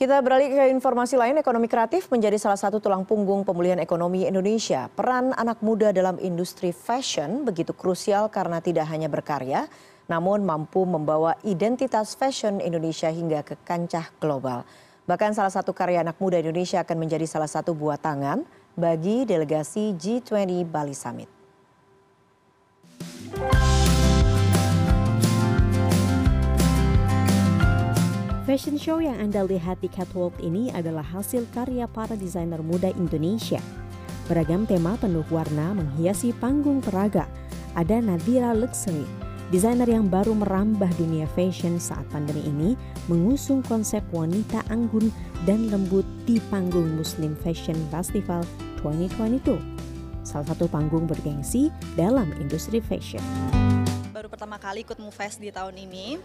Kita beralih ke informasi lain, ekonomi kreatif menjadi salah satu tulang punggung pemulihan ekonomi Indonesia. Peran anak muda dalam industri fashion begitu krusial karena tidak hanya berkarya, namun mampu membawa identitas fashion Indonesia hingga ke kancah global. Bahkan salah satu karya anak muda Indonesia akan menjadi salah satu buah tangan bagi delegasi G20 Bali Summit. Fashion show yang Anda lihat di Catwalk ini adalah hasil karya para desainer muda Indonesia. Beragam tema penuh warna menghiasi panggung peraga. Ada Nadira Luxury, desainer yang baru merambah dunia fashion saat pandemi ini, mengusung konsep wanita anggun dan lembut di panggung Muslim Fashion Festival 2022. Salah satu panggung bergengsi dalam industri fashion baru pertama kali ikut Mufest di tahun ini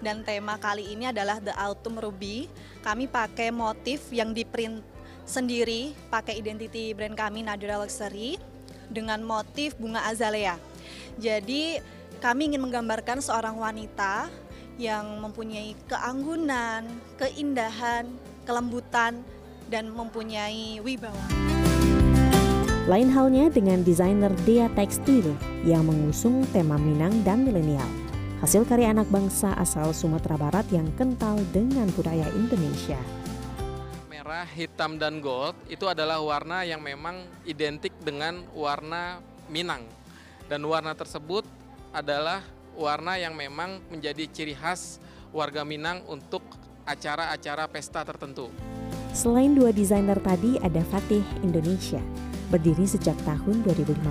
dan tema kali ini adalah The Autumn Ruby. Kami pakai motif yang di print sendiri, pakai identity brand kami Nadira Luxury dengan motif bunga azalea. Jadi kami ingin menggambarkan seorang wanita yang mempunyai keanggunan, keindahan, kelembutan, dan mempunyai wibawa. Lain halnya dengan desainer Dea Tekstil yang mengusung tema Minang dan milenial. Hasil karya anak bangsa asal Sumatera Barat yang kental dengan budaya Indonesia. Merah, hitam, dan gold itu adalah warna yang memang identik dengan warna Minang. Dan warna tersebut adalah warna yang memang menjadi ciri khas warga Minang untuk acara-acara pesta tertentu. Selain dua desainer tadi ada Fatih Indonesia Berdiri sejak tahun 2015,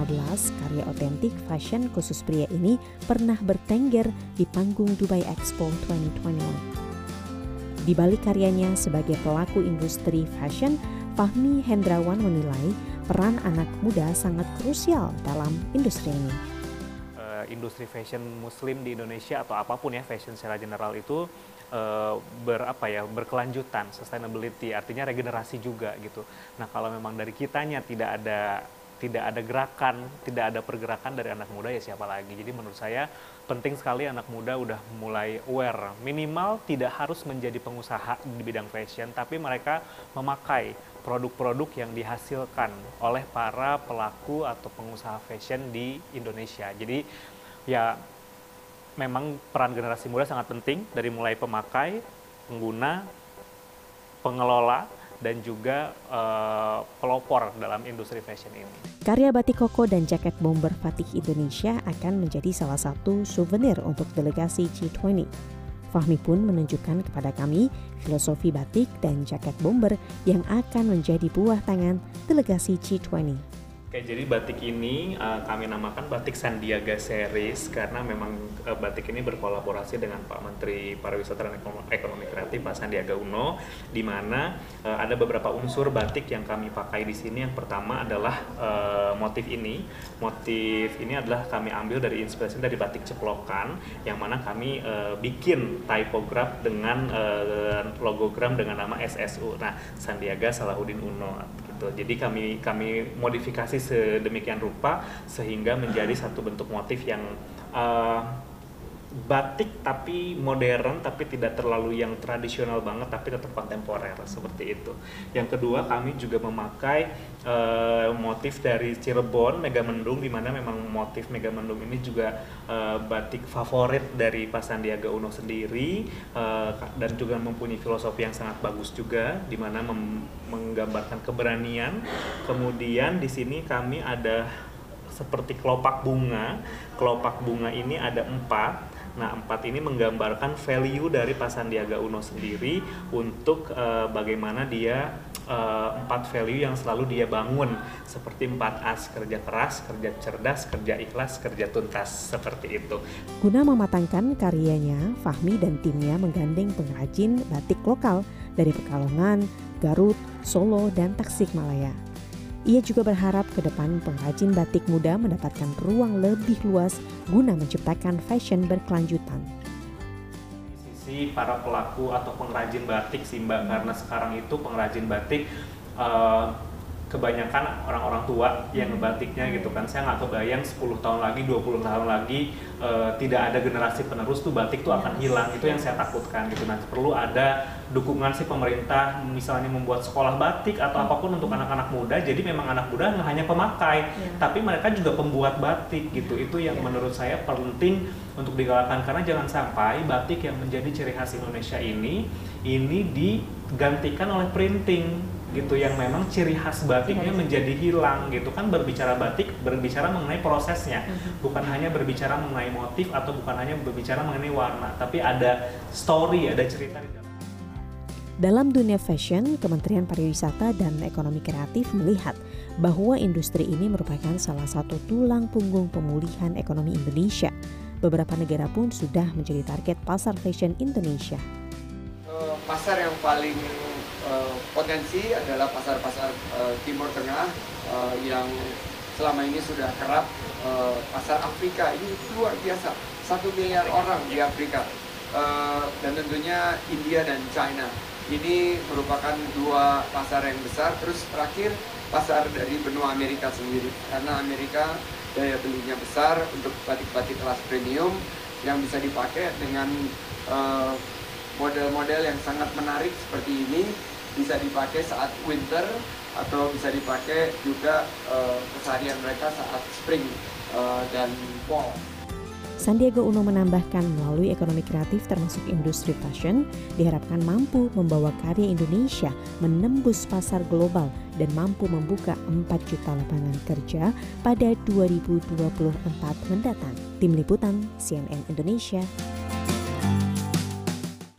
karya otentik fashion khusus pria ini pernah bertengger di panggung Dubai Expo 2021. Di balik karyanya sebagai pelaku industri fashion, Fahmi Hendrawan menilai peran anak muda sangat krusial dalam industri ini. Uh, industri fashion muslim di Indonesia atau apa pun ya fashion secara general itu uh, ber apa ya berkelanjutan sustainability artinya regenerasi juga gitu. Nah kalau memang dari kitanya tidak ada tidak ada gerakan tidak ada pergerakan dari anak muda ya siapa lagi. Jadi menurut saya penting sekali anak muda udah mulai aware. Minimal tidak harus menjadi pengusaha di bidang fashion tapi mereka memakai produk-produk yang dihasilkan oleh para pelaku atau pengusaha fashion di Indonesia. Jadi ya memang peran generasi muda sangat penting dari mulai pemakai, pengguna, pengelola, dan juga uh, pelopor dalam industri fashion ini. Karya batik koko dan jaket bomber Fatih Indonesia akan menjadi salah satu souvenir untuk delegasi G20. Fahmi pun menunjukkan kepada kami filosofi batik dan jaket bomber yang akan menjadi buah tangan delegasi G20. Oke, jadi batik ini uh, kami namakan batik Sandiaga Series karena memang uh, batik ini berkolaborasi dengan Pak Menteri Pariwisata dan Ekonomi Kreatif Pak Sandiaga Uno, di mana uh, ada beberapa unsur batik yang kami pakai di sini. Yang pertama adalah uh, motif ini. Motif ini adalah kami ambil dari inspirasi dari batik ceplokan, yang mana kami uh, bikin typograph dengan uh, logogram dengan nama SSU. Nah, Sandiaga Salahuddin Uno gitu. Jadi kami kami modifikasi sedemikian rupa sehingga menjadi satu bentuk motif yang uh, batik tapi modern tapi tidak terlalu yang tradisional banget tapi tetap kontemporer seperti itu. Yang kedua kami juga memakai uh, motif dari Cirebon Megamendung di mana memang motif Megamendung ini juga uh, batik favorit dari Pak Sandiaga Uno sendiri uh, dan juga mempunyai filosofi yang sangat bagus juga di mana menggambarkan keberanian. Kemudian di sini kami ada seperti kelopak bunga. Kelopak bunga ini ada empat Nah, empat ini menggambarkan value dari Pak Sandiaga Uno sendiri untuk uh, bagaimana dia uh, empat value yang selalu dia bangun seperti empat as kerja keras, kerja cerdas, kerja ikhlas, kerja tuntas seperti itu. Guna mematangkan karyanya, Fahmi dan timnya menggandeng pengrajin batik lokal dari Pekalongan, Garut, Solo, dan Tasikmalaya. Ia juga berharap ke depan pengrajin batik muda mendapatkan ruang lebih luas guna menciptakan fashion berkelanjutan. Sisi para pelaku atau pengrajin batik sih Mbak, karena sekarang itu pengrajin batik uh, kebanyakan orang-orang tua yang ngebatiknya gitu kan. Saya nggak kebayang 10 tahun lagi 20 tahun lagi uh, tidak ada generasi penerus tuh batik tuh akan hilang. Itu yang saya takutkan gitu. Nanti perlu ada dukungan si pemerintah misalnya membuat sekolah batik atau apa pun untuk anak-anak muda. Jadi memang anak muda nggak hanya pemakai yeah. tapi mereka juga pembuat batik gitu. Itu yang yeah. menurut saya penting untuk digalakkan. Karena jangan sampai batik yang menjadi ciri khas Indonesia ini ini digantikan oleh printing gitu yang memang ciri khas batiknya menjadi hilang gitu kan berbicara batik berbicara mengenai prosesnya mhm. bukan hanya berbicara mengenai motif atau bukan hanya berbicara mengenai warna tapi ada story ada cerita di dalam dalam dunia fashion, Kementerian Pariwisata dan Ekonomi Kreatif melihat bahwa industri ini merupakan salah satu tulang punggung pemulihan ekonomi Indonesia. Beberapa negara pun sudah menjadi target pasar fashion Indonesia. Eh, pasar yang paling uh, potensi adalah pasar-pasar uh, Timur Tengah uh, yang selama ini sudah kerap pasar Afrika. Ini luar biasa satu miliar orang di Afrika. Dan tentunya India dan China. Ini merupakan dua pasar yang besar. Terus terakhir pasar dari benua Amerika sendiri. Karena Amerika daya belinya besar untuk batik-batik kelas premium yang bisa dipakai dengan model-model uh, yang sangat menarik seperti ini bisa dipakai saat winter atau bisa dipakai juga uh, keseharian mereka saat spring uh, dan fall. Sandiaga Uno menambahkan melalui ekonomi kreatif termasuk industri fashion diharapkan mampu membawa karya Indonesia menembus pasar global dan mampu membuka 4 juta lapangan kerja pada 2024 mendatang. Tim Liputan CNN Indonesia